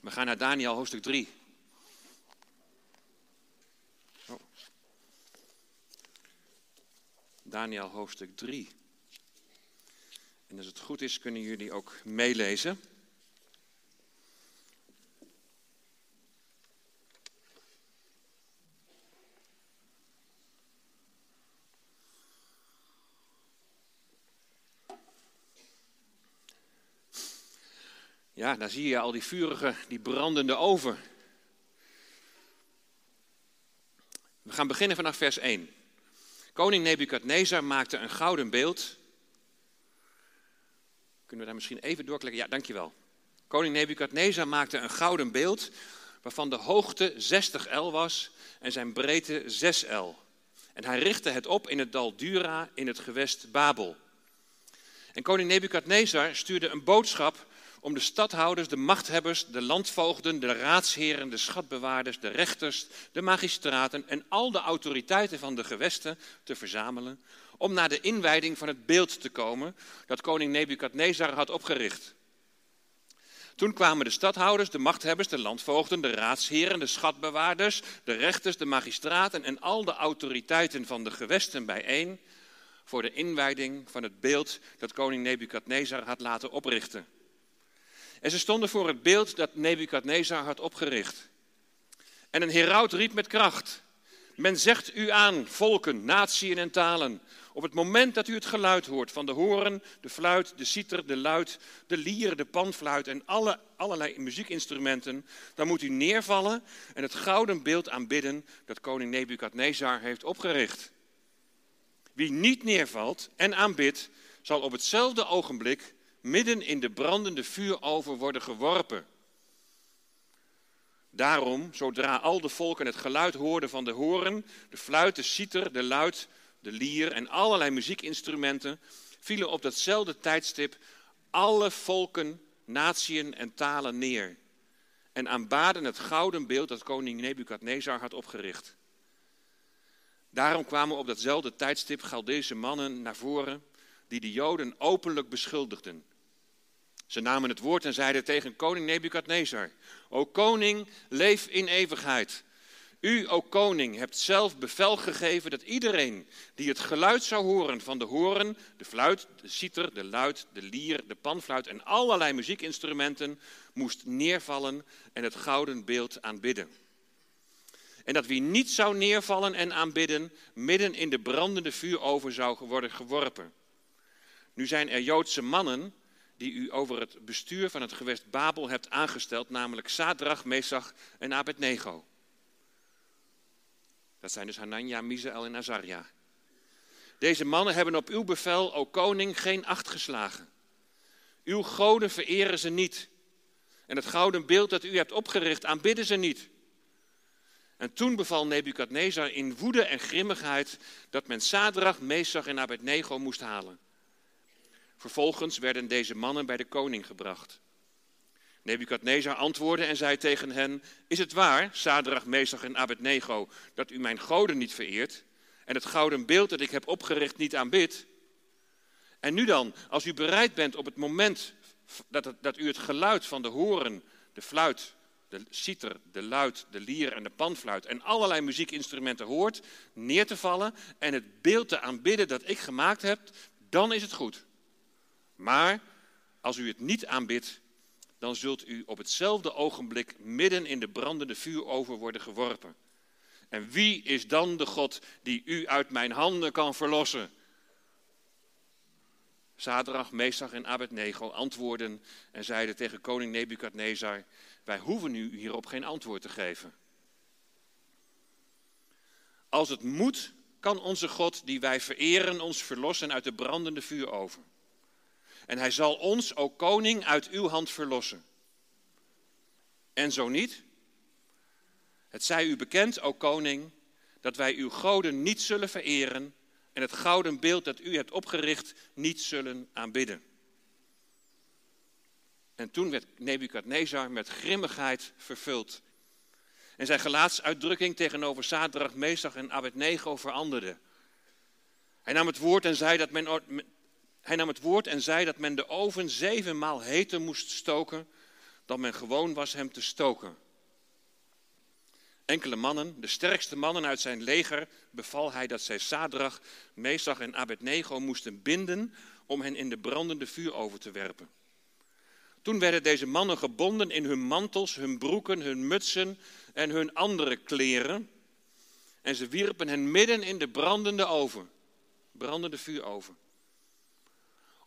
We gaan naar Daniel hoofdstuk 3. Oh. Daniel hoofdstuk 3. En als het goed is, kunnen jullie ook meelezen. Ja, daar zie je al die vurige, die brandende oven. We gaan beginnen vanaf vers 1. Koning Nebukadnezar maakte een gouden beeld. Kunnen we daar misschien even doorklikken? Ja, dankjewel. Koning Nebukadnezar maakte een gouden beeld waarvan de hoogte 60 L was en zijn breedte 6 L. En hij richtte het op in het dal Dura in het gewest Babel. En koning Nebukadnezar stuurde een boodschap om de stadhouders, de machthebbers, de landvoogden, de raadsheren, de schatbewaarders, de rechters, de magistraten en al de autoriteiten van de gewesten te verzamelen, om naar de inwijding van het beeld te komen dat koning Nebukadnezar had opgericht. Toen kwamen de stadhouders, de machthebbers, de landvoogden, de raadsheren, de schatbewaarders, de rechters, de magistraten en al de autoriteiten van de gewesten bijeen voor de inwijding van het beeld dat koning Nebukadnezar had laten oprichten. En ze stonden voor het beeld dat Nebukadnezar had opgericht. En een heraut riep met kracht: Men zegt u aan, volken, natieën en talen. Op het moment dat u het geluid hoort van de horen, de fluit, de citer, de luid, de lier, de panfluit en alle, allerlei muziekinstrumenten, dan moet u neervallen en het gouden beeld aanbidden dat koning Nebukadnezar heeft opgericht. Wie niet neervalt en aanbidt, zal op hetzelfde ogenblik midden in de brandende vuuroven worden geworpen. Daarom, zodra al de volken het geluid hoorden van de horen, de fluit, de citer, de luid, de lier en allerlei muziekinstrumenten, vielen op datzelfde tijdstip alle volken, natieën en talen neer en aanbaden het gouden beeld dat koning Nebukadnezar had opgericht. Daarom kwamen op datzelfde tijdstip Galdese mannen naar voren die de Joden openlijk beschuldigden. Ze namen het woord en zeiden tegen koning Nebukadnezar: O koning, leef in eeuwigheid. U, o koning, hebt zelf bevel gegeven dat iedereen die het geluid zou horen van de horen, de fluit, de citer, de luid, de lier, de panfluit en allerlei muziekinstrumenten moest neervallen en het gouden beeld aanbidden. En dat wie niet zou neervallen en aanbidden, midden in de brandende vuuroven zou worden geworpen. Nu zijn er Joodse mannen die u over het bestuur van het gewest Babel hebt aangesteld, namelijk Sadrach, Mesach en Abednego. Dat zijn dus Hanania, Misael en Azaria. Deze mannen hebben op uw bevel, o koning, geen acht geslagen. Uw goden vereren ze niet. En het gouden beeld dat u hebt opgericht, aanbidden ze niet. En toen beval Nebukadnezar in woede en grimmigheid dat men Sadrach, Mesach en Abednego moest halen. Vervolgens werden deze mannen bij de koning gebracht. Nebukadnezar antwoordde en zei tegen hen: Is het waar, Sadrach, Mesach en Abednego, dat u mijn goden niet vereert en het gouden beeld dat ik heb opgericht niet aanbidt? En nu dan, als u bereid bent op het moment dat, dat u het geluid van de horen, de fluit, de citer, de luid, de lier en de panfluit en allerlei muziekinstrumenten hoort, neer te vallen en het beeld te aanbidden dat ik gemaakt heb, dan is het goed. Maar als u het niet aanbidt, dan zult u op hetzelfde ogenblik midden in de brandende vuuroven worden geworpen. En wie is dan de God die u uit mijn handen kan verlossen? Zadrach, Mesach en Abednego antwoorden en zeiden tegen koning Nebukadnezar: Wij hoeven u hierop geen antwoord te geven. Als het moet, kan onze God die wij vereren ons verlossen uit de brandende vuuroven. En hij zal ons, o koning, uit uw hand verlossen. En zo niet? Het zij u bekend, o koning, dat wij uw goden niet zullen vereren en het gouden beeld dat u hebt opgericht niet zullen aanbidden. En toen werd Nebukadnezar met grimmigheid vervuld. En zijn gelaatsuitdrukking tegenover Sadrach, Mesach en Abednego veranderde. Hij nam het woord en zei dat men hij nam het woord en zei dat men de oven zevenmaal heter moest stoken, dan men gewoon was hem te stoken. Enkele mannen, de sterkste mannen uit zijn leger, beval hij dat zij Sadrach, Mesach en Abednego moesten binden om hen in de brandende vuur over te werpen. Toen werden deze mannen gebonden in hun mantels, hun broeken, hun mutsen en hun andere kleren. En ze wierpen hen midden in de brandende oven, brandende vuuroven.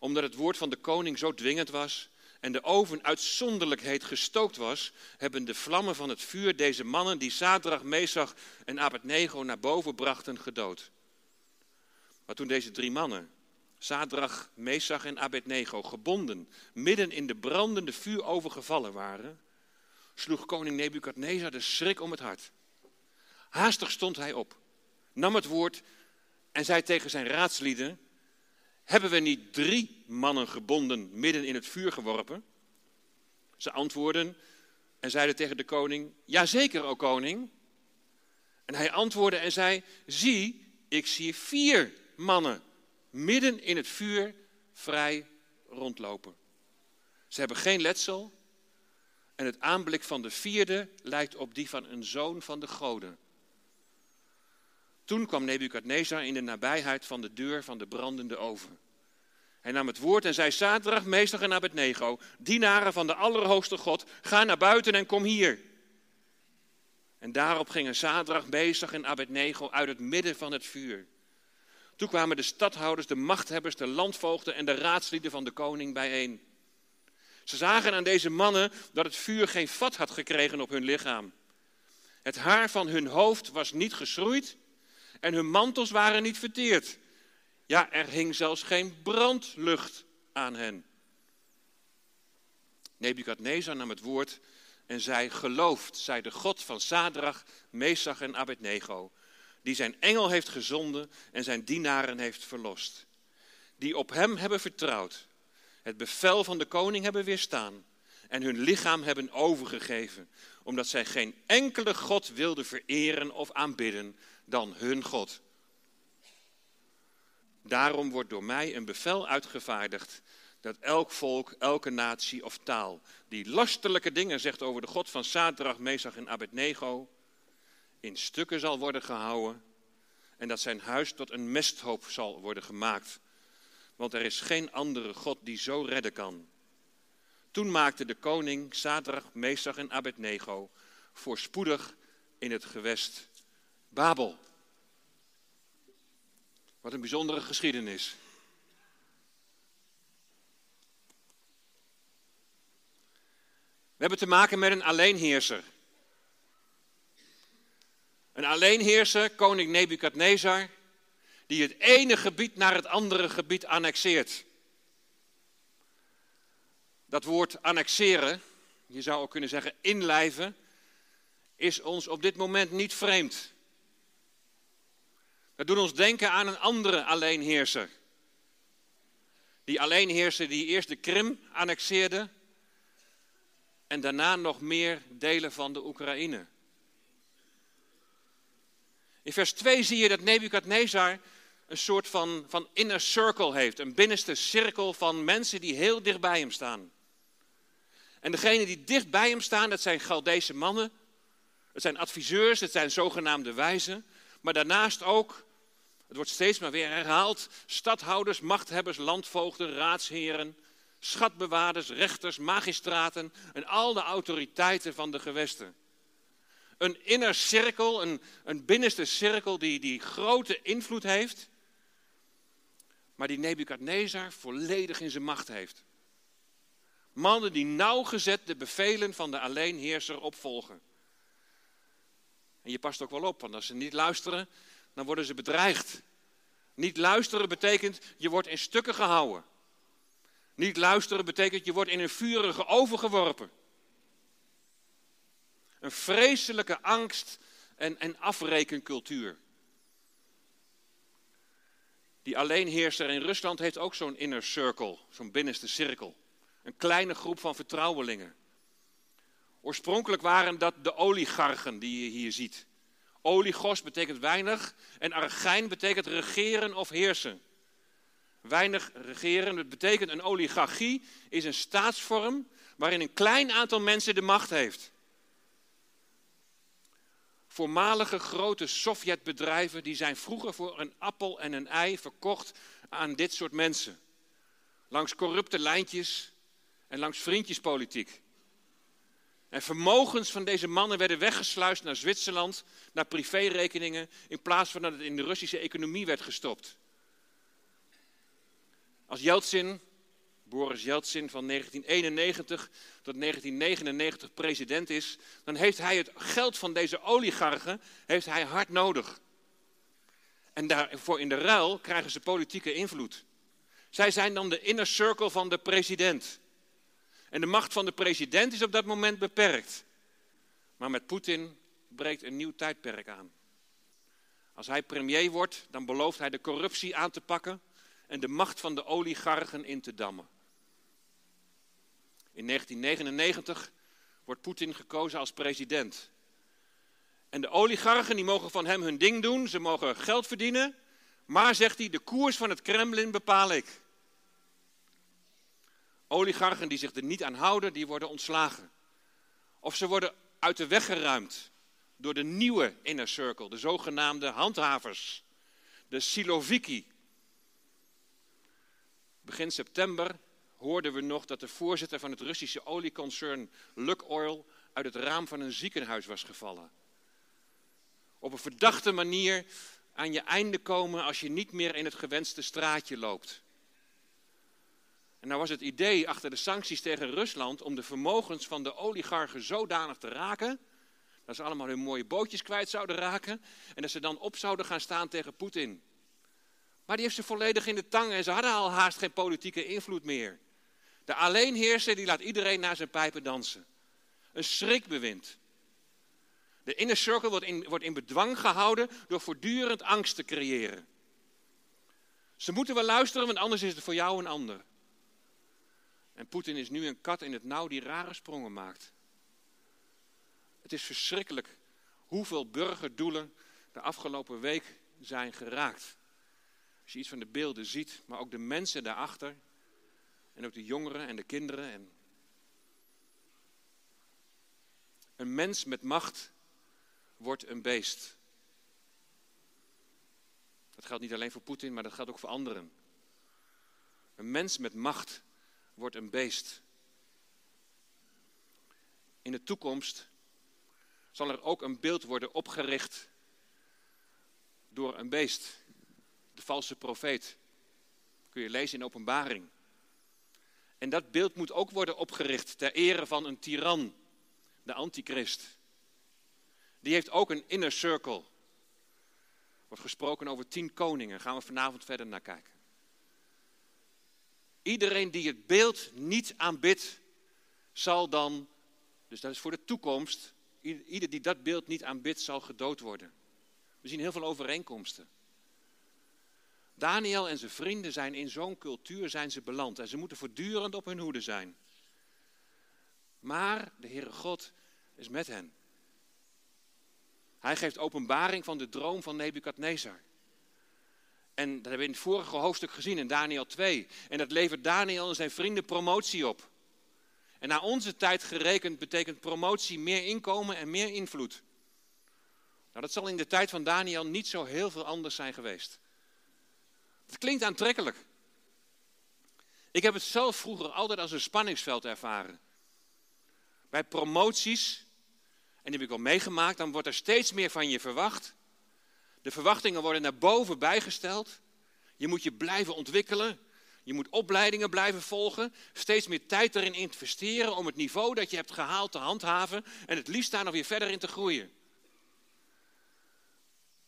Omdat het woord van de koning zo dwingend was en de oven uitzonderlijk heet gestookt was, hebben de vlammen van het vuur deze mannen die Sadrach, Mesach en Abednego naar boven brachten gedood. Maar toen deze drie mannen Sadrach, Mesach en Abednego, gebonden, midden in de brandende vuuroven gevallen waren, sloeg koning Nebukadnezar de schrik om het hart. Haastig stond hij op, nam het woord en zei tegen zijn raadslieden, hebben we niet drie mannen gebonden midden in het vuur geworpen? Ze antwoordden en zeiden tegen de koning, jazeker, o koning. En hij antwoordde en zei, zie, ik zie vier mannen midden in het vuur vrij rondlopen. Ze hebben geen letsel en het aanblik van de vierde lijkt op die van een zoon van de goden. Toen kwam Nebukadnezar in de nabijheid van de deur van de brandende oven. Hij nam het woord en zei, Sadrach, meester en Abednego, dienaren van de Allerhoogste God, ga naar buiten en kom hier. En daarop gingen Sadrach, meester en Abednego uit het midden van het vuur. Toen kwamen de stadhouders, de machthebbers, de landvoogden en de raadslieden van de koning bijeen. Ze zagen aan deze mannen dat het vuur geen vat had gekregen op hun lichaam. Het haar van hun hoofd was niet geschroeid en hun mantels waren niet verteerd. Ja, er hing zelfs geen brandlucht aan hen. Nebukadnezar nam het woord en zei: Geloofd zij de God van Sadrach, Mesach en Abednego, die zijn engel heeft gezonden en zijn dienaren heeft verlost. Die op hem hebben vertrouwd, het bevel van de koning hebben weerstaan en hun lichaam hebben overgegeven, omdat zij geen enkele God wilden vereren of aanbidden dan hun God. Daarom wordt door mij een bevel uitgevaardigd dat elk volk, elke natie of taal die lastelijke dingen zegt over de God van Sadrach, Mesach en Abednego, in stukken zal worden gehouden en dat zijn huis tot een mesthoop zal worden gemaakt. Want er is geen andere God die zo redden kan. Toen maakte de koning Sadrach, Mesach en Abednego voorspoedig in het gewest Babel. Wat een bijzondere geschiedenis. We hebben te maken met een alleenheerser. Een alleenheerser, koning Nebukadnezar, die het ene gebied naar het andere gebied annexeert. Dat woord annexeren, je zou ook kunnen zeggen inlijven, is ons op dit moment niet vreemd. Dat doet ons denken aan een andere alleenheerser. Die alleenheerser die eerst de Krim annexeerde en daarna nog meer delen van de Oekraïne. In vers 2 zie je dat Nebukadnezar een soort van, van inner circle heeft, een binnenste cirkel van mensen die heel dicht bij hem staan. En degenen die dicht bij hem staan, dat zijn Galdese mannen, het zijn adviseurs, het zijn zogenaamde wijzen, maar daarnaast ook, het wordt steeds maar weer herhaald, stadhouders, machthebbers, landvoogden, raadsheren, schatbewaarders, rechters, magistraten en al de autoriteiten van de gewesten een inner cirkel, een, een binnenste cirkel die, die grote invloed heeft, maar die Nebukadnezar volledig in zijn macht heeft. Mannen die nauwgezet de bevelen van de alleenheerser opvolgen. En je past ook wel op, want als ze niet luisteren, dan worden ze bedreigd. Niet luisteren betekent je wordt in stukken gehouden. Niet luisteren betekent je wordt in een vurige oven geworpen. Een vreselijke angst en, en afrekencultuur. Die alleenheerser in Rusland heeft ook zo'n inner circle, zo'n binnenste cirkel. Een kleine groep van vertrouwelingen. Oorspronkelijk waren dat de oligarchen die je hier ziet. Oligos betekent weinig en argijn betekent regeren of heersen. Weinig regeren, dat betekent een oligarchie is een staatsvorm waarin een klein aantal mensen de macht heeft. Voormalige grote Sovjetbedrijven die zijn vroeger voor een appel en een ei verkocht aan dit soort mensen. Langs corrupte lijntjes en langs vriendjespolitiek. En vermogens van deze mannen werden weggesluist naar Zwitserland, naar privérekeningen, in plaats van dat het in de Russische economie werd gestopt. Als Yeltsin, Boris Yeltsin van 1991 tot 1999 president is, dan heeft hij het geld van deze oligarchen heeft hij hard nodig. En daarvoor in de ruil krijgen ze politieke invloed. Zij zijn dan de inner circle van de president. En de macht van de president is op dat moment beperkt. Maar met Poetin breekt een nieuw tijdperk aan. Als hij premier wordt, dan belooft hij de corruptie aan te pakken en de macht van de oligarchen in te dammen. In 1999 wordt Poetin gekozen als president. En de oligarchen die mogen van hem hun ding doen, ze mogen geld verdienen, maar zegt hij, de koers van het Kremlin bepaal ik. Oligarchen die zich er niet aan houden, die worden ontslagen. Of ze worden uit de weg geruimd door de nieuwe inner circle, de zogenaamde handhavers, de Siloviki. Begin september hoorden we nog dat de voorzitter van het Russische olieconcern Lukoil uit het raam van een ziekenhuis was gevallen. Op een verdachte manier aan je einde komen als je niet meer in het gewenste straatje loopt. En nou was het idee achter de sancties tegen Rusland om de vermogens van de oligarchen zodanig te raken, dat ze allemaal hun mooie bootjes kwijt zouden raken en dat ze dan op zouden gaan staan tegen Poetin. Maar die heeft ze volledig in de tang en ze hadden al haast geen politieke invloed meer. De alleenheerser die laat iedereen naar zijn pijpen dansen. Een schrikbewind. De inner circle wordt in, wordt in bedwang gehouden door voortdurend angst te creëren. Ze moeten wel luisteren, want anders is het voor jou een ander. En Poetin is nu een kat in het nauw die rare sprongen maakt. Het is verschrikkelijk hoeveel burgerdoelen de afgelopen week zijn geraakt. Als je iets van de beelden ziet, maar ook de mensen daarachter. En ook de jongeren en de kinderen. En een mens met macht wordt een beest. Dat geldt niet alleen voor Poetin, maar dat geldt ook voor anderen. Een mens met macht wordt een beest. In de toekomst zal er ook een beeld worden opgericht door een beest, de valse profeet. kun je lezen in Openbaring. En dat beeld moet ook worden opgericht ter ere van een tiran, de antichrist. Die heeft ook een inner circle. Wordt gesproken over tien koningen. Daar gaan we vanavond verder naar kijken. Iedereen die het beeld niet aanbidt, zal dan, dus dat is voor de toekomst, ieder die dat beeld niet aanbidt, zal gedood worden. We zien heel veel overeenkomsten. Daniel en zijn vrienden zijn in zo'n cultuur zijn ze beland en ze moeten voortdurend op hun hoede zijn. Maar de Heere God is met hen. Hij geeft openbaring van de droom van Nebukadnezar. En dat hebben we in het vorige hoofdstuk gezien in Daniel 2. En dat levert Daniel en zijn vrienden promotie op. En naar onze tijd gerekend betekent promotie meer inkomen en meer invloed. Nou, dat zal in de tijd van Daniel niet zo heel veel anders zijn geweest. Het klinkt aantrekkelijk. Ik heb het zelf vroeger altijd als een spanningsveld ervaren. Bij promoties, en die heb ik al meegemaakt, dan wordt er steeds meer van je verwacht. De verwachtingen worden naar boven bijgesteld. Je moet je blijven ontwikkelen. Je moet opleidingen blijven volgen. Steeds meer tijd erin investeren om het niveau dat je hebt gehaald te handhaven. En het liefst daar nog weer verder in te groeien.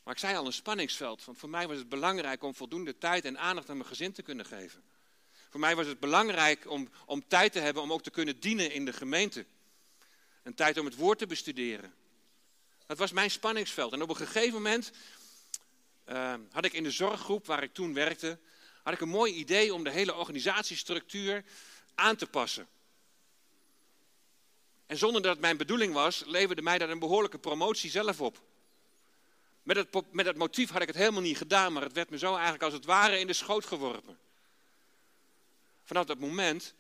Maar ik zei al een spanningsveld. Want voor mij was het belangrijk om voldoende tijd en aandacht aan mijn gezin te kunnen geven. Voor mij was het belangrijk om, om tijd te hebben om ook te kunnen dienen in de gemeente. Een tijd om het woord te bestuderen. Dat was mijn spanningsveld. En op een gegeven moment uh, had ik in de zorggroep waar ik toen werkte, had ik een mooi idee om de hele organisatiestructuur aan te passen. En zonder dat het mijn bedoeling was, leverde mij dat een behoorlijke promotie zelf op. Met het, met het motief had ik het helemaal niet gedaan, maar het werd me zo eigenlijk als het ware in de schoot geworpen. Vanaf dat moment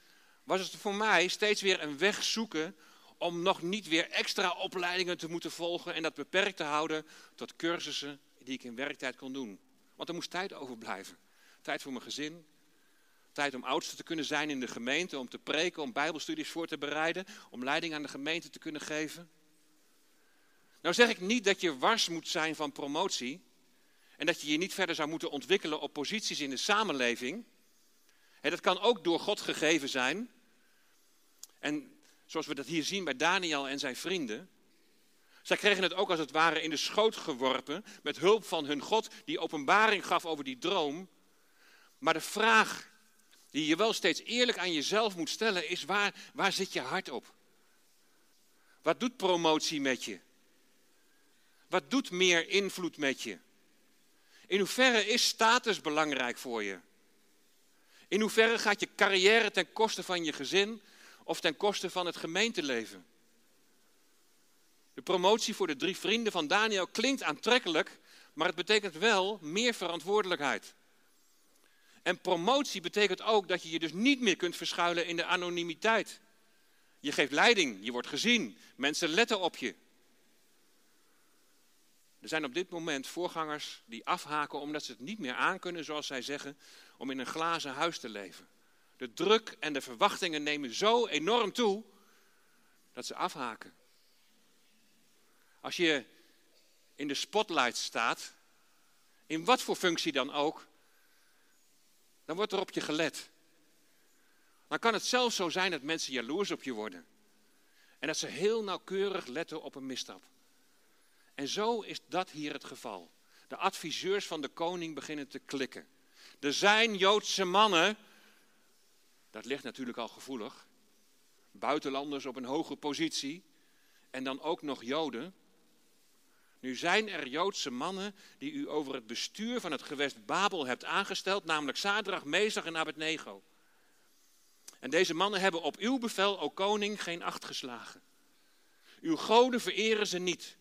was het voor mij steeds weer een weg zoeken om nog niet weer extra opleidingen te moeten volgen en dat beperkt te houden tot cursussen die ik in werktijd kon doen. Want er moest tijd overblijven. Tijd voor mijn gezin, tijd om oudste te kunnen zijn in de gemeente, om te preken, om bijbelstudies voor te bereiden, om leiding aan de gemeente te kunnen geven. Nou zeg ik niet dat je wars moet zijn van promotie en dat je je niet verder zou moeten ontwikkelen op posities in de samenleving. dat kan ook door God gegeven zijn. En zoals we dat hier zien bij Daniel en zijn vrienden. Zij kregen het ook als het ware in de schoot geworpen met hulp van hun God die openbaring gaf over die droom. Maar de vraag die je wel steeds eerlijk aan jezelf moet stellen is waar, waar zit je hart op? Wat doet promotie met je? Wat doet meer invloed met je? In hoeverre is status belangrijk voor je? In hoeverre gaat je carrière ten koste van je gezin of ten koste van het gemeenteleven? De promotie voor de drie vrienden van Daniel klinkt aantrekkelijk, maar het betekent wel meer verantwoordelijkheid. En promotie betekent ook dat je je dus niet meer kunt verschuilen in de anonimiteit. Je geeft leiding, je wordt gezien, mensen letten op je. Er zijn op dit moment voorgangers die afhaken omdat ze het niet meer aankunnen, zoals zij zeggen, om in een glazen huis te leven. De druk en de verwachtingen nemen zo enorm toe dat ze afhaken. Als je in de spotlight staat, in wat voor functie dan ook, dan wordt er op je gelet. Dan kan het zelfs zo zijn dat mensen jaloers op je worden. En dat ze heel nauwkeurig letten op een misstap. En zo is dat hier het geval. De adviseurs van de koning beginnen te klikken. Er zijn Joodse mannen, dat ligt natuurlijk al gevoelig, buitenlanders op een hoge positie en dan ook nog Joden. Nu zijn er Joodse mannen die u over het bestuur van het gewest Babel hebt aangesteld, namelijk Sadrach, Mesach en Abednego. En deze mannen hebben op uw bevel, o koning, geen acht geslagen. Uw goden vereren ze niet.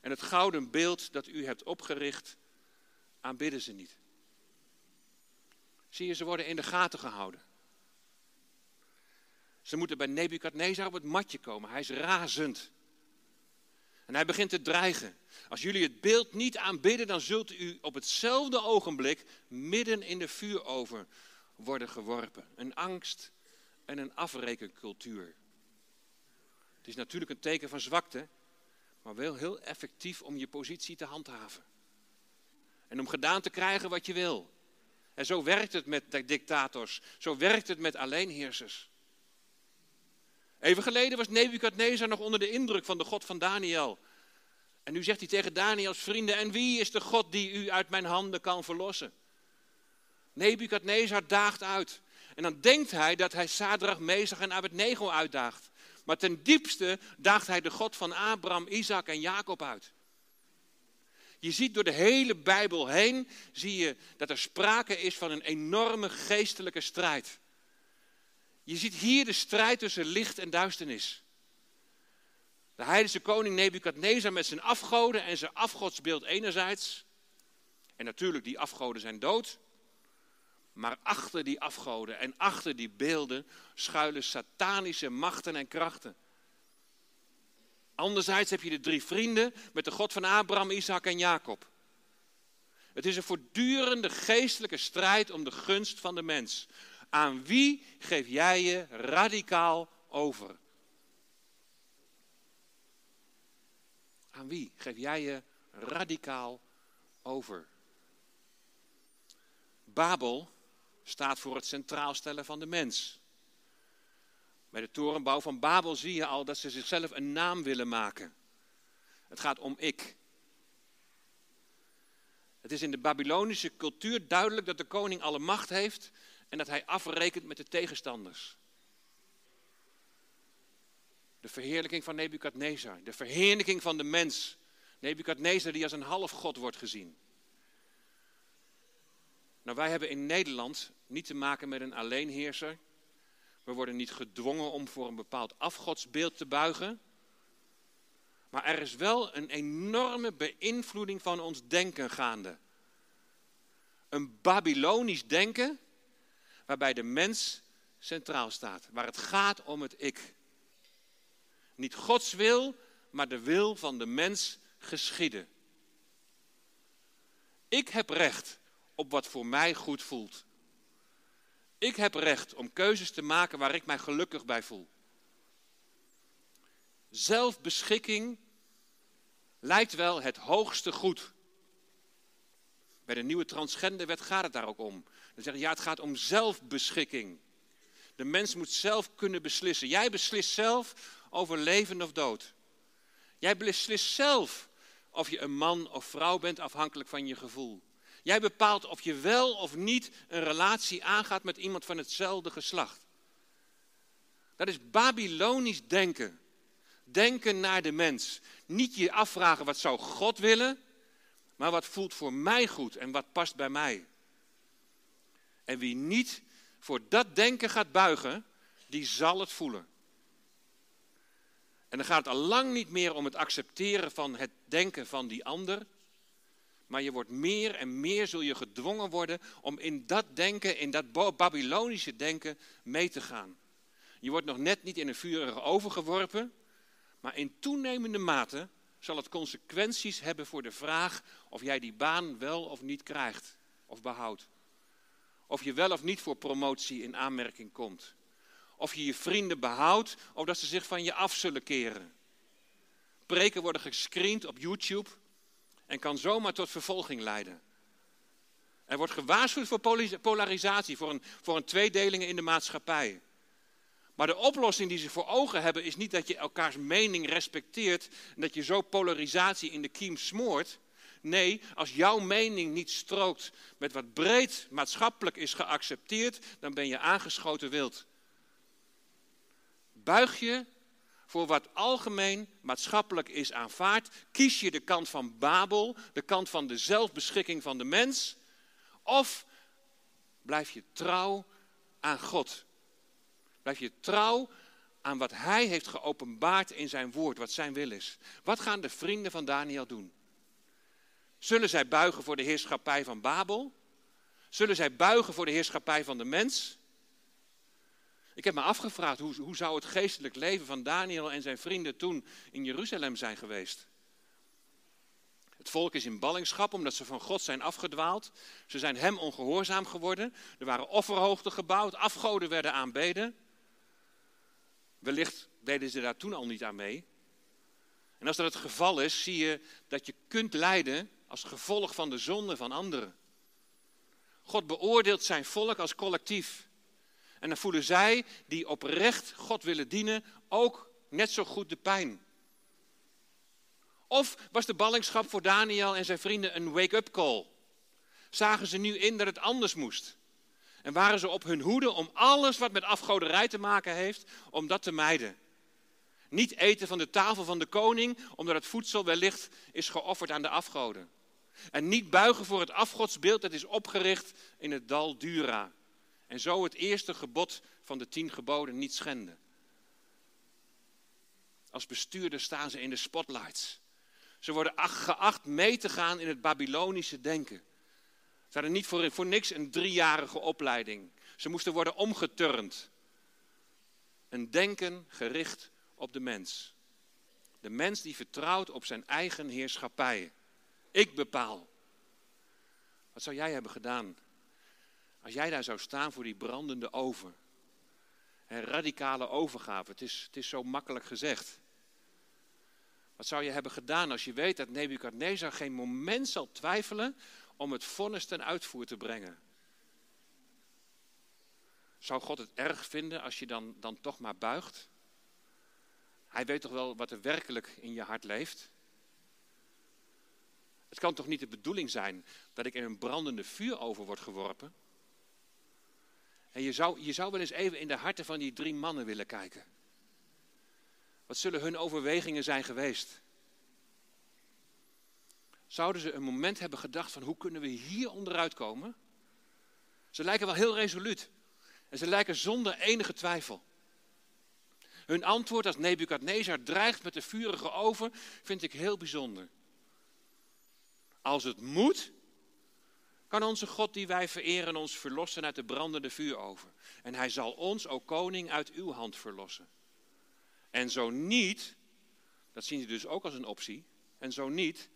En het gouden beeld dat u hebt opgericht, aanbidden ze niet. Zie je, ze worden in de gaten gehouden. Ze moeten bij Nebukadnezar op het matje komen. Hij is razend. En hij begint te dreigen. Als jullie het beeld niet aanbidden, dan zult u op hetzelfde ogenblik midden in de vuuroven worden geworpen. Een angst en een afrekencultuur. Het is natuurlijk een teken van zwakte, maar wel heel effectief om je positie te handhaven. En om gedaan te krijgen wat je wil. En zo werkt het met dictators, zo werkt het met alleenheersers. Even geleden was Nebukadnezar nog onder de indruk van de God van Daniel. En nu zegt hij tegen Daniels vrienden, en wie is de God die u uit mijn handen kan verlossen? Nebukadnezar daagt uit. En dan denkt hij dat hij Sadrach, Mesach en Abednego uitdaagt. Maar ten diepste daagt hij de God van Abraham, Isaac en Jacob uit. Je ziet door de hele Bijbel heen, zie je dat er sprake is van een enorme geestelijke strijd. Je ziet hier de strijd tussen licht en duisternis. De heidense koning Nebukadnezar met zijn afgoden en zijn afgodsbeeld enerzijds. En natuurlijk, die afgoden zijn dood. Maar achter die afgoden en achter die beelden schuilen satanische machten en krachten. Anderzijds heb je de drie vrienden met de God van Abraham, Isaac en Jacob. Het is een voortdurende geestelijke strijd om de gunst van de mens. Aan wie geef jij je radicaal over? Aan wie geef jij je radicaal over? Babel staat voor het centraal stellen van de mens. Bij de torenbouw van Babel zie je al dat ze zichzelf een naam willen maken. Het gaat om ik. Het is in de Babylonische cultuur duidelijk dat de koning alle macht heeft en dat hij afrekent met de tegenstanders. De verheerlijking van Nebukadnezar, de verheerlijking van de mens. Nebukadnezar die als een halfgod wordt gezien. Nou, wij hebben in Nederland niet te maken met een alleenheerser. We worden niet gedwongen om voor een bepaald afgodsbeeld te buigen. Maar er is wel een enorme beïnvloeding van ons denken gaande. Een Babylonisch denken waarbij de mens centraal staat. Waar het gaat om het ik. Niet Gods wil, maar de wil van de mens geschieden. Ik heb recht op wat voor mij goed voelt. Ik heb recht om keuzes te maken waar ik mij gelukkig bij voel. Zelfbeschikking lijkt wel het hoogste goed. Bij de nieuwe transgenderwet gaat het daar ook om. Dan zeggen ja, het gaat om zelfbeschikking. De mens moet zelf kunnen beslissen. Jij beslist zelf over leven of dood. Jij beslist zelf of je een man of vrouw bent afhankelijk van je gevoel. Jij bepaalt of je wel of niet een relatie aangaat met iemand van hetzelfde geslacht. Dat is Babylonisch denken. Denken naar de mens. Niet je afvragen wat zou God willen, maar wat voelt voor mij goed en wat past bij mij. En wie niet voor dat denken gaat buigen, die zal het voelen. En dan gaat het al lang niet meer om het accepteren van het denken van die ander. Maar je wordt meer en meer zul je gedwongen worden om in dat denken, in dat Babylonische denken mee te gaan. Je wordt nog net niet in een vurige oven geworpen, maar in toenemende mate zal het consequenties hebben voor de vraag of jij die baan wel of niet krijgt of behoudt. Of je wel of niet voor promotie in aanmerking komt. Of je je vrienden behoudt of dat ze zich van je af zullen keren. Preken worden gescreend op YouTube en kan zomaar tot vervolging leiden. Er wordt gewaarschuwd voor polarisatie, voor een, voor een tweedeling in de maatschappij. Maar de oplossing die ze voor ogen hebben is niet dat je elkaars mening respecteert en dat je zo polarisatie in de kiem smoort. Nee, als jouw mening niet strookt met wat breed maatschappelijk is geaccepteerd, dan ben je aangeschoten wild. Buig je voor wat algemeen maatschappelijk is aanvaard, kies je de kant van Babel, de kant van de zelfbeschikking van de mens, of blijf je trouw aan God? Blijf je trouw aan wat Hij heeft geopenbaard in zijn woord, wat zijn wil is. Wat gaan de vrienden van Daniel doen? Zullen zij buigen voor de heerschappij van Babel? Zullen zij buigen voor de heerschappij van de mens? Ik heb me afgevraagd, hoe, hoe zou het geestelijk leven van Daniel en zijn vrienden toen in Jeruzalem zijn geweest? Het volk is in ballingschap omdat ze van God zijn afgedwaald. Ze zijn hem ongehoorzaam geworden. Er waren offerhoogten gebouwd, afgoden werden aanbeden. Wellicht deden ze daar toen al niet aan mee. En als dat het geval is, zie je dat je kunt lijden als gevolg van de zonde van anderen. God beoordeelt zijn volk als collectief. En dan voelen zij die oprecht God willen dienen ook net zo goed de pijn. Of was de ballingschap voor Daniel en zijn vrienden een wake-up call? Zagen ze nu in dat het anders moest? En waren ze op hun hoede om alles wat met afgoderij te maken heeft, om dat te mijden? Niet eten van de tafel van de koning, omdat het voedsel wellicht is geofferd aan de afgoden. En niet buigen voor het afgodsbeeld dat is opgericht in het dal Dura. En zo het eerste gebod van de tien geboden niet schenden. Als bestuurder staan ze in de spotlights. Ze worden geacht mee te gaan in het Babylonische denken. Ze hadden niet voor, niks een driejarige opleiding. Ze moesten worden omgeturnd. Een denken gericht op de mens. De mens die vertrouwt op zijn eigen heerschappij. Ik bepaal. Wat zou jij hebben gedaan als jij daar zou staan voor die brandende oven? Een radicale overgave. Het is, het is zo makkelijk gezegd. Wat zou je hebben gedaan als je weet dat Nebukadnezar geen moment zal twijfelen om het vonnis ten uitvoer te brengen? Zou God het erg vinden als je dan, dan toch maar buigt? Hij weet toch wel wat er werkelijk in je hart leeft? Het kan toch niet de bedoeling zijn dat ik in een brandende vuurover word geworpen? En je zou, je zou wel eens even in de harten van die drie mannen willen kijken. Wat zullen hun overwegingen zijn geweest? Zouden ze een moment hebben gedacht van hoe kunnen we hier onderuit komen? Ze lijken wel heel resoluut. En ze lijken zonder enige twijfel. Hun antwoord als Nebukadnezar dreigt met de vurige oven vind ik heel bijzonder. Als het moet, kan onze God die wij vereren ons verlossen uit de brandende vuuroven. En hij zal ons, o koning, uit uw hand verlossen. En zo niet, dat zien ze dus ook als een optie, en zo niet,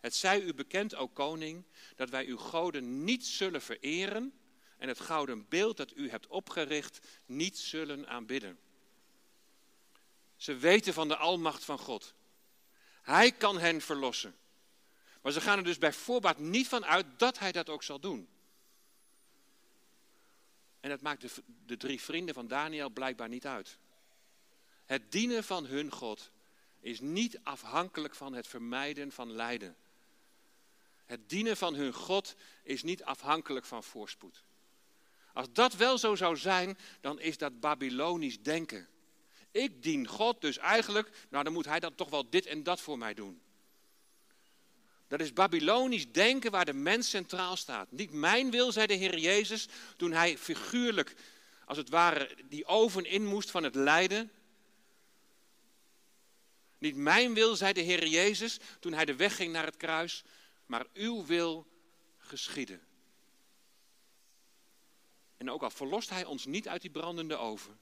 het zij u bekend, o koning, dat wij uw goden niet zullen vereren en het gouden beeld dat u hebt opgericht niet zullen aanbidden. Ze weten van de almacht van God. Hij kan hen verlossen. Maar ze gaan er dus bij voorbaat niet van uit dat hij dat ook zal doen. En dat maakt de, drie vrienden van Daniel blijkbaar niet uit. Het dienen van hun God is niet afhankelijk van het vermijden van lijden. Het dienen van hun God is niet afhankelijk van voorspoed. Als dat wel zo zou zijn, dan is dat Babylonisch denken. Ik dien God, dus eigenlijk, nou dan moet hij dan toch wel dit en dat voor mij doen. Dat is Babylonisch denken waar de mens centraal staat. Niet mijn wil, zei de Heer Jezus, toen hij figuurlijk, als het ware, die oven in moest van het lijden. Niet mijn wil, zei de Heer Jezus, toen hij de weg ging naar het kruis, maar uw wil geschieden. En ook al verlost hij ons niet uit die brandende oven,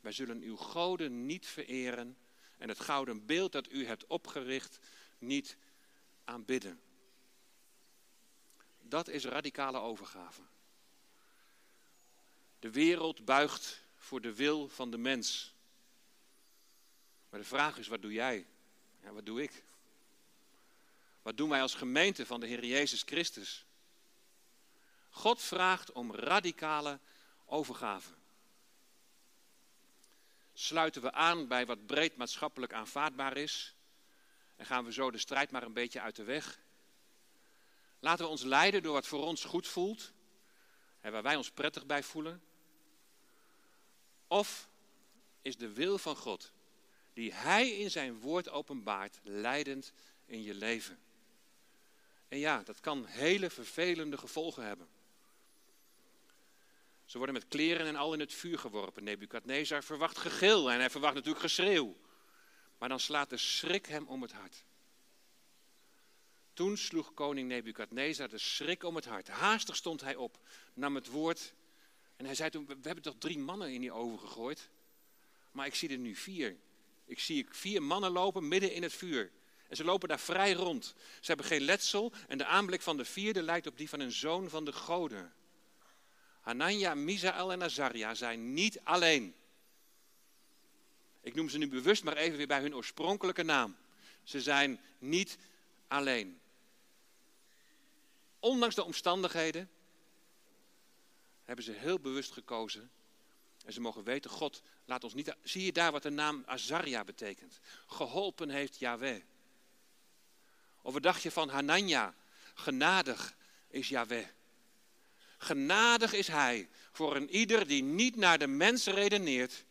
wij zullen uw goden niet vereren en het gouden beeld dat u hebt opgericht niet aanbidden. Dat is radicale overgave. De wereld buigt voor de wil van de mens. Maar de vraag is, wat doe jij? Ja, wat doe ik? Wat doen wij als gemeente van de Heer Jezus Christus? God vraagt om radicale overgave. Sluiten we aan bij wat breed maatschappelijk aanvaardbaar is en gaan we zo de strijd maar een beetje uit de weg? Laten we ons leiden door wat voor ons goed voelt en waar wij ons prettig bij voelen? Of is de wil van God, die Hij in zijn woord openbaart, leidend in je leven? En ja, dat kan hele vervelende gevolgen hebben. Ze worden met kleren en al in het vuur geworpen. Nebukadnezar verwacht gegil en hij verwacht natuurlijk geschreeuw. Maar dan slaat de schrik hem om het hart. Toen sloeg koning Nebukadnezar de schrik om het hart. Haastig stond hij op, nam het woord en hij zei toen, we hebben toch drie mannen in die oven gegooid? Maar ik zie er nu vier. Ik zie vier mannen lopen midden in het vuur. En ze lopen daar vrij rond. Ze hebben geen letsel en de aanblik van de vierde lijkt op die van een zoon van de goden. Hanania, Misael en Azaria zijn niet alleen. Ik noem ze nu bewust maar even weer bij hun oorspronkelijke naam. Ze zijn niet alleen. Ondanks de omstandigheden hebben ze heel bewust gekozen. En ze mogen weten, God laat ons niet... Zie je daar wat de naam Azaria betekent? Geholpen heeft Yahweh. Of wat dacht je van Hanania? Genadig is Yahweh. Genadig is Hij voor een ieder die niet naar de mens redeneert,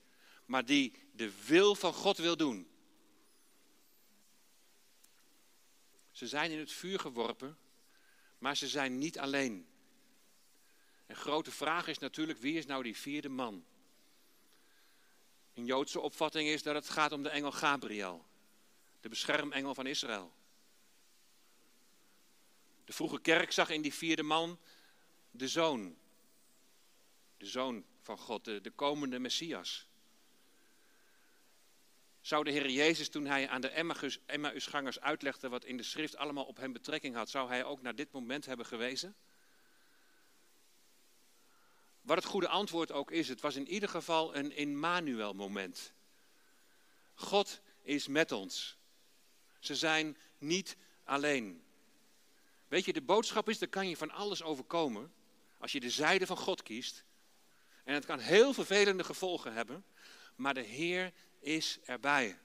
maar die de wil van God wil doen. Ze zijn in het vuur geworpen, maar ze zijn niet alleen. En grote vraag is natuurlijk, wie is nou die vierde man? Een Joodse opvatting is dat het gaat om de engel Gabriel, de beschermengel van Israël. De vroege kerk zag in die vierde man de zoon. De zoon van God, de komende Messias. Zou de Heer Jezus, toen hij aan de Emmausgangers uitlegde wat in de schrift allemaal op hem betrekking had, zou hij ook naar dit moment hebben gewezen? Wat het goede antwoord ook is, het was in ieder geval een Immanuel moment. God is met ons. Ze zijn niet alleen. Weet je, de boodschap is, er kan je van alles overkomen als je de zijde van God kiest. En het kan heel vervelende gevolgen hebben, maar de Heer is erbij.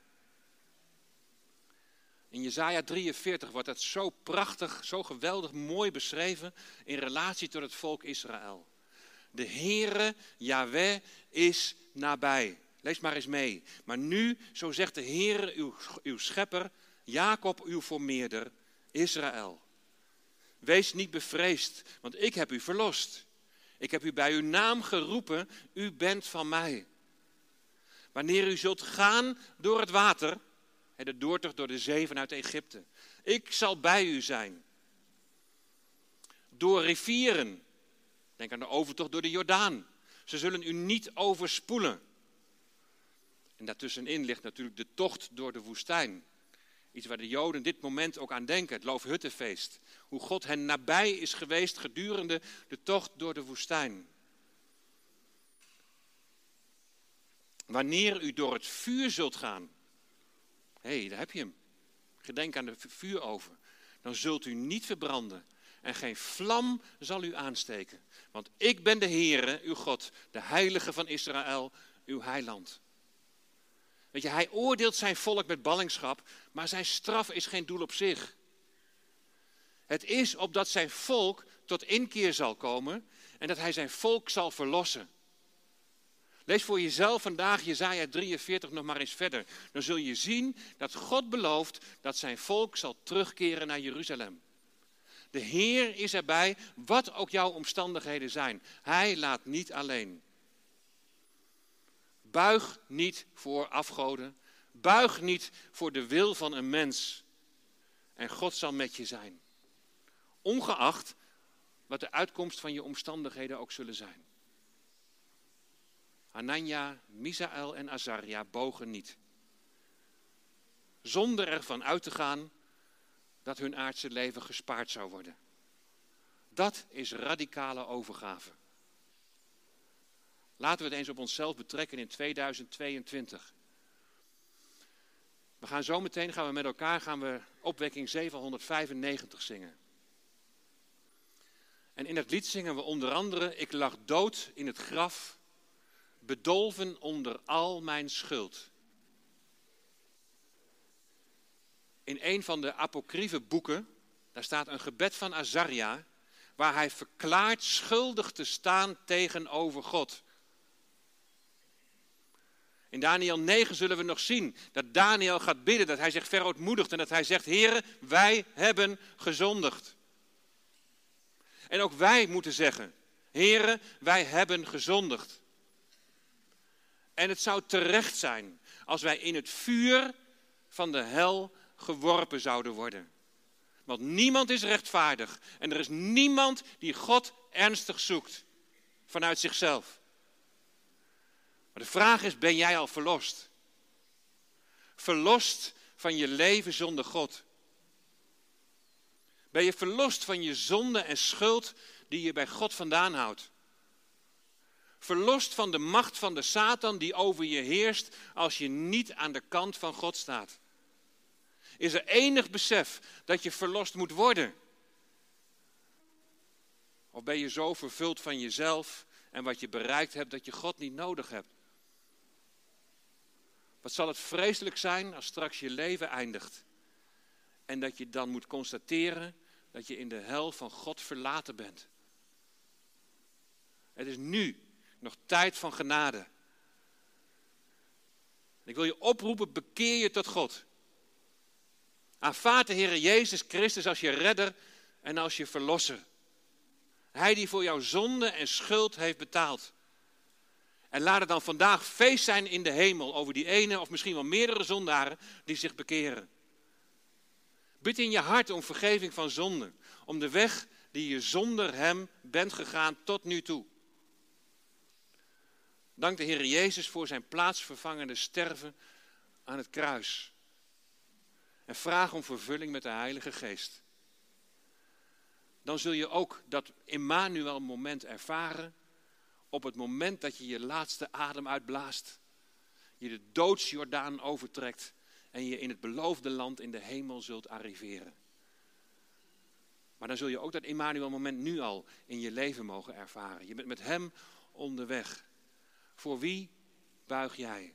In Jezaja 43 wordt dat zo prachtig, zo geweldig mooi beschreven in relatie tot het volk Israël. De Heere, Yahweh, is nabij. Lees maar eens mee. Maar nu, zo zegt de Heere, uw, uw schepper, Jacob, uw formeerder, Israël. Wees niet bevreesd, want ik heb u verlost. Ik heb u bij uw naam geroepen, u bent van mij. Wanneer u zult gaan door het water, de doortocht door de zee vanuit Egypte, ik zal bij u zijn. door rivieren. Denk aan de overtocht door de Jordaan. Ze zullen u niet overspoelen. En daartussenin ligt natuurlijk de tocht door de woestijn. Iets waar de Joden dit moment ook aan denken, het Loofhuttenfeest. Hoe God hen nabij is geweest gedurende de tocht door de woestijn. Wanneer u door het vuur zult gaan. Hé, hey, daar heb je hem. Gedenk aan de vuuroven. Dan zult u niet verbranden. En geen vlam zal u aansteken. Want ik ben de Heere, uw God, de Heilige van Israël, uw heiland. Weet je, hij oordeelt zijn volk met ballingschap, maar zijn straf is geen doel op zich. Het is opdat zijn volk tot inkeer zal komen en dat hij zijn volk zal verlossen. Lees voor jezelf vandaag Jezaja 43 nog maar eens verder. Dan zul je zien dat God belooft dat zijn volk zal terugkeren naar Jeruzalem. De Heer is erbij, wat ook jouw omstandigheden zijn. Hij laat niet alleen. Buig niet voor afgoden. Buig niet voor de wil van een mens. En God zal met je zijn. Ongeacht wat de uitkomst van je omstandigheden ook zullen zijn. Hanania, Misaël en Azaria bogen niet. Zonder ervan uit te gaan dat hun aardse leven gespaard zou worden. Dat is radicale overgave. Laten we het eens op onszelf betrekken in 2022. We gaan zo meteen gaan we met elkaar gaan we opwekking 795 zingen. En in het lied zingen we onder andere Ik lag dood in het graf, bedolven onder al mijn schuld. In een van de apocryfe boeken, daar staat een gebed van Azaria, waar hij verklaart schuldig te staan tegenover God. In Daniel 9 zullen we nog zien dat Daniel gaat bidden, dat hij zich verootmoedigt en dat hij zegt, heren, wij hebben gezondigd. En ook wij moeten zeggen, heren, wij hebben gezondigd. En het zou terecht zijn als wij in het vuur van de hel geworpen zouden worden. Want niemand is rechtvaardig en er is niemand die God ernstig zoekt vanuit zichzelf. Maar de vraag is, ben jij al verlost? Verlost van je leven zonder God? Ben je verlost van je zonde en schuld die je bij God vandaan houdt? Verlost van de macht van de Satan die over je heerst als je niet aan de kant van God staat? Is er enig besef dat je verlost moet worden? Of ben je zo vervuld van jezelf en wat je bereikt hebt dat je God niet nodig hebt? Wat zal het vreselijk zijn als straks je leven eindigt en dat je dan moet constateren dat je in de hel van God verlaten bent. Het is nu nog tijd van genade. Ik wil je oproepen, bekeer je tot God. Aanvaard de Heer Jezus Christus als je redder en als je verlosser. Hij die voor jouw zonde en schuld heeft betaald. En laat het dan vandaag feest zijn in de hemel over die ene of misschien wel meerdere zondaren die zich bekeren. Bid in je hart om vergeving van zonde, om de weg die je zonder Hem bent gegaan tot nu toe. Dank de Heer Jezus voor zijn plaatsvervangende sterven aan het kruis. En vraag om vervulling met de Heilige Geest. Dan zul je ook dat Immanuel moment ervaren op het moment dat je je laatste adem uitblaast. Je de doodsjordaan overtrekt en je in het beloofde land in de hemel zult arriveren. Maar dan zul je ook dat Immanuel moment nu al in je leven mogen ervaren. Je bent met hem onderweg. Voor wie buig jij?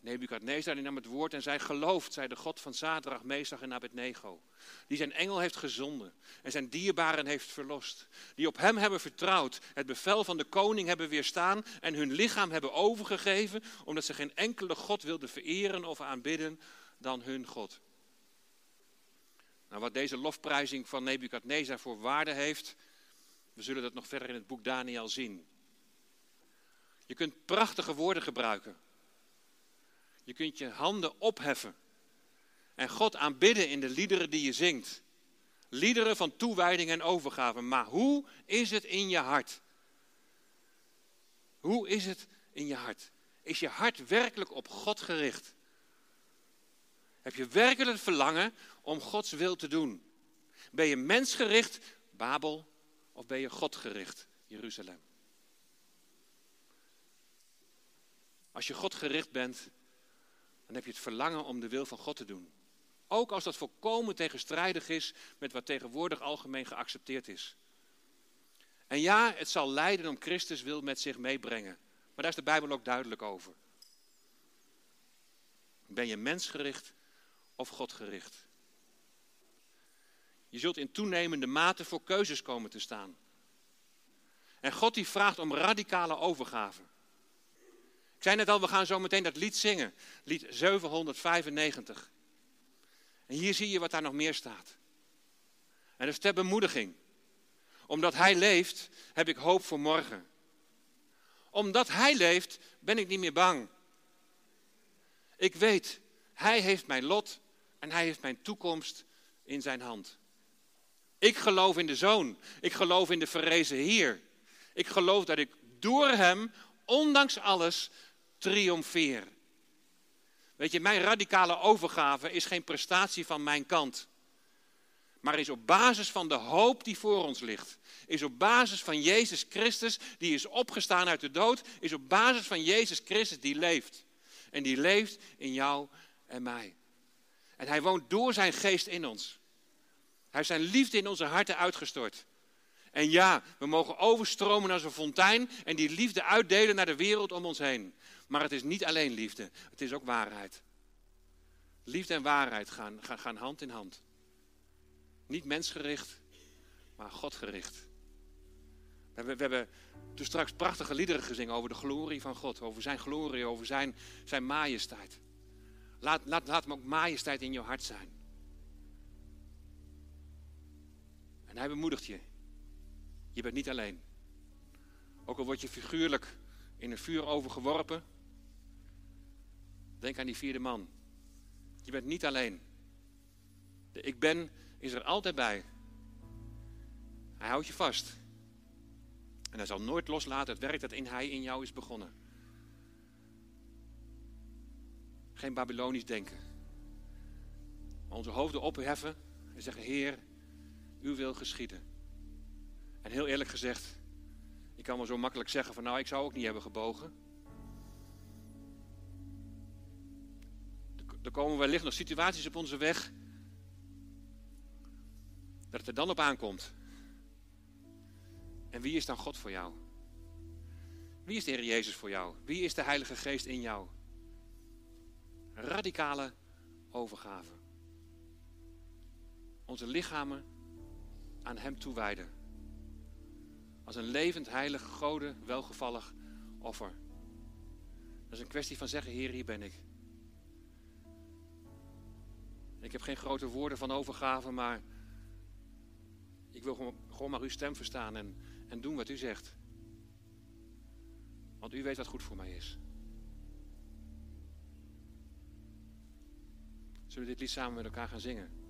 Nebukadnezar nam het woord en zei, gelooft, zei de God van Zadrach, Mesach en Abednego. Die zijn engel heeft gezonden en zijn dierbaren heeft verlost. Die op hem hebben vertrouwd, het bevel van de koning hebben weerstaan en hun lichaam hebben overgegeven, omdat ze geen enkele God wilden vereren of aanbidden dan hun God. Nou, wat deze lofprijzing van Nebukadnezar voor waarde heeft, we zullen dat nog verder in het boek Daniel zien. Je kunt prachtige woorden gebruiken je kunt je handen opheffen en God aanbidden in de liederen die je zingt. liederen van toewijding en overgave. Maar hoe is het in je hart? Hoe is het in je hart? Is je hart werkelijk op God gericht? Heb je werkelijk het verlangen om Gods wil te doen? Ben je mensgericht, Babel, of ben je Godgericht, Jeruzalem? Als je God gericht bent, dan heb je het verlangen om de wil van God te doen. Ook als dat volkomen tegenstrijdig is met wat tegenwoordig algemeen geaccepteerd is. En ja, het zal lijden om Christus wil met zich meebrengen. Maar daar is de Bijbel ook duidelijk over. Ben je mensgericht of Godgericht? Je zult in toenemende mate voor keuzes komen te staan. En God die vraagt om radicale overgave. Ik zei net al, we gaan zo meteen dat lied zingen. Lied 795. En hier zie je wat daar nog meer staat. En dat is ter bemoediging. Omdat Hij leeft, heb ik hoop voor morgen. Omdat Hij leeft, ben ik niet meer bang. Ik weet, Hij heeft mijn lot en Hij heeft mijn toekomst in zijn hand. Ik geloof in de Zoon. Ik geloof in de verrezen Heer. Ik geloof dat ik door Hem, ondanks alles, triomfeer. Weet je, mijn radicale overgave is geen prestatie van mijn kant. Maar is op basis van de hoop die voor ons ligt. Is op basis van Jezus Christus, die is opgestaan uit de dood. Is op basis van Jezus Christus die leeft. En die leeft in jou en mij. En hij woont door zijn geest in ons. Hij heeft zijn liefde in onze harten uitgestort. En ja, we mogen overstromen als een fontein en die liefde uitdelen naar de wereld om ons heen. Maar het is niet alleen liefde, het is ook waarheid. Liefde en waarheid gaan, gaan, gaan hand in hand. Niet mensgericht, maar Godgericht. We hebben, we hebben toen straks prachtige liederen gezingen over de glorie van God, over zijn glorie, over zijn, zijn majesteit. Laat, laat, laat hem ook majesteit in je hart zijn. En hij bemoedigt je. Je bent niet alleen. Ook al word je figuurlijk in een vuur overgeworpen. Denk aan die vierde man. Je bent niet alleen. De ik ben is er altijd bij. Hij houdt je vast. En hij zal nooit loslaten het werk dat in hij in jou is begonnen. Geen Babylonisch denken. Onze hoofden opheffen en zeggen: Heer, uw wil geschieden. En heel eerlijk gezegd, ik kan wel zo makkelijk zeggen van nou, ik zou ook niet hebben gebogen. Er komen wellicht nog situaties op onze weg dat het er dan op aankomt. En wie is dan God voor jou? Wie is de Heer Jezus voor jou? Wie is de Heilige Geest in jou? Radicale overgave. Onze lichamen aan Hem toewijden. Als een levend, heilig, gode, welgevallig offer. Dat is een kwestie van zeggen, Heer, hier ben ik. Ik heb geen grote woorden van overgave, maar ik wil gewoon, maar uw stem verstaan en, en doen wat u zegt. Want u weet wat goed voor mij is. Zullen we dit lied samen met elkaar gaan zingen?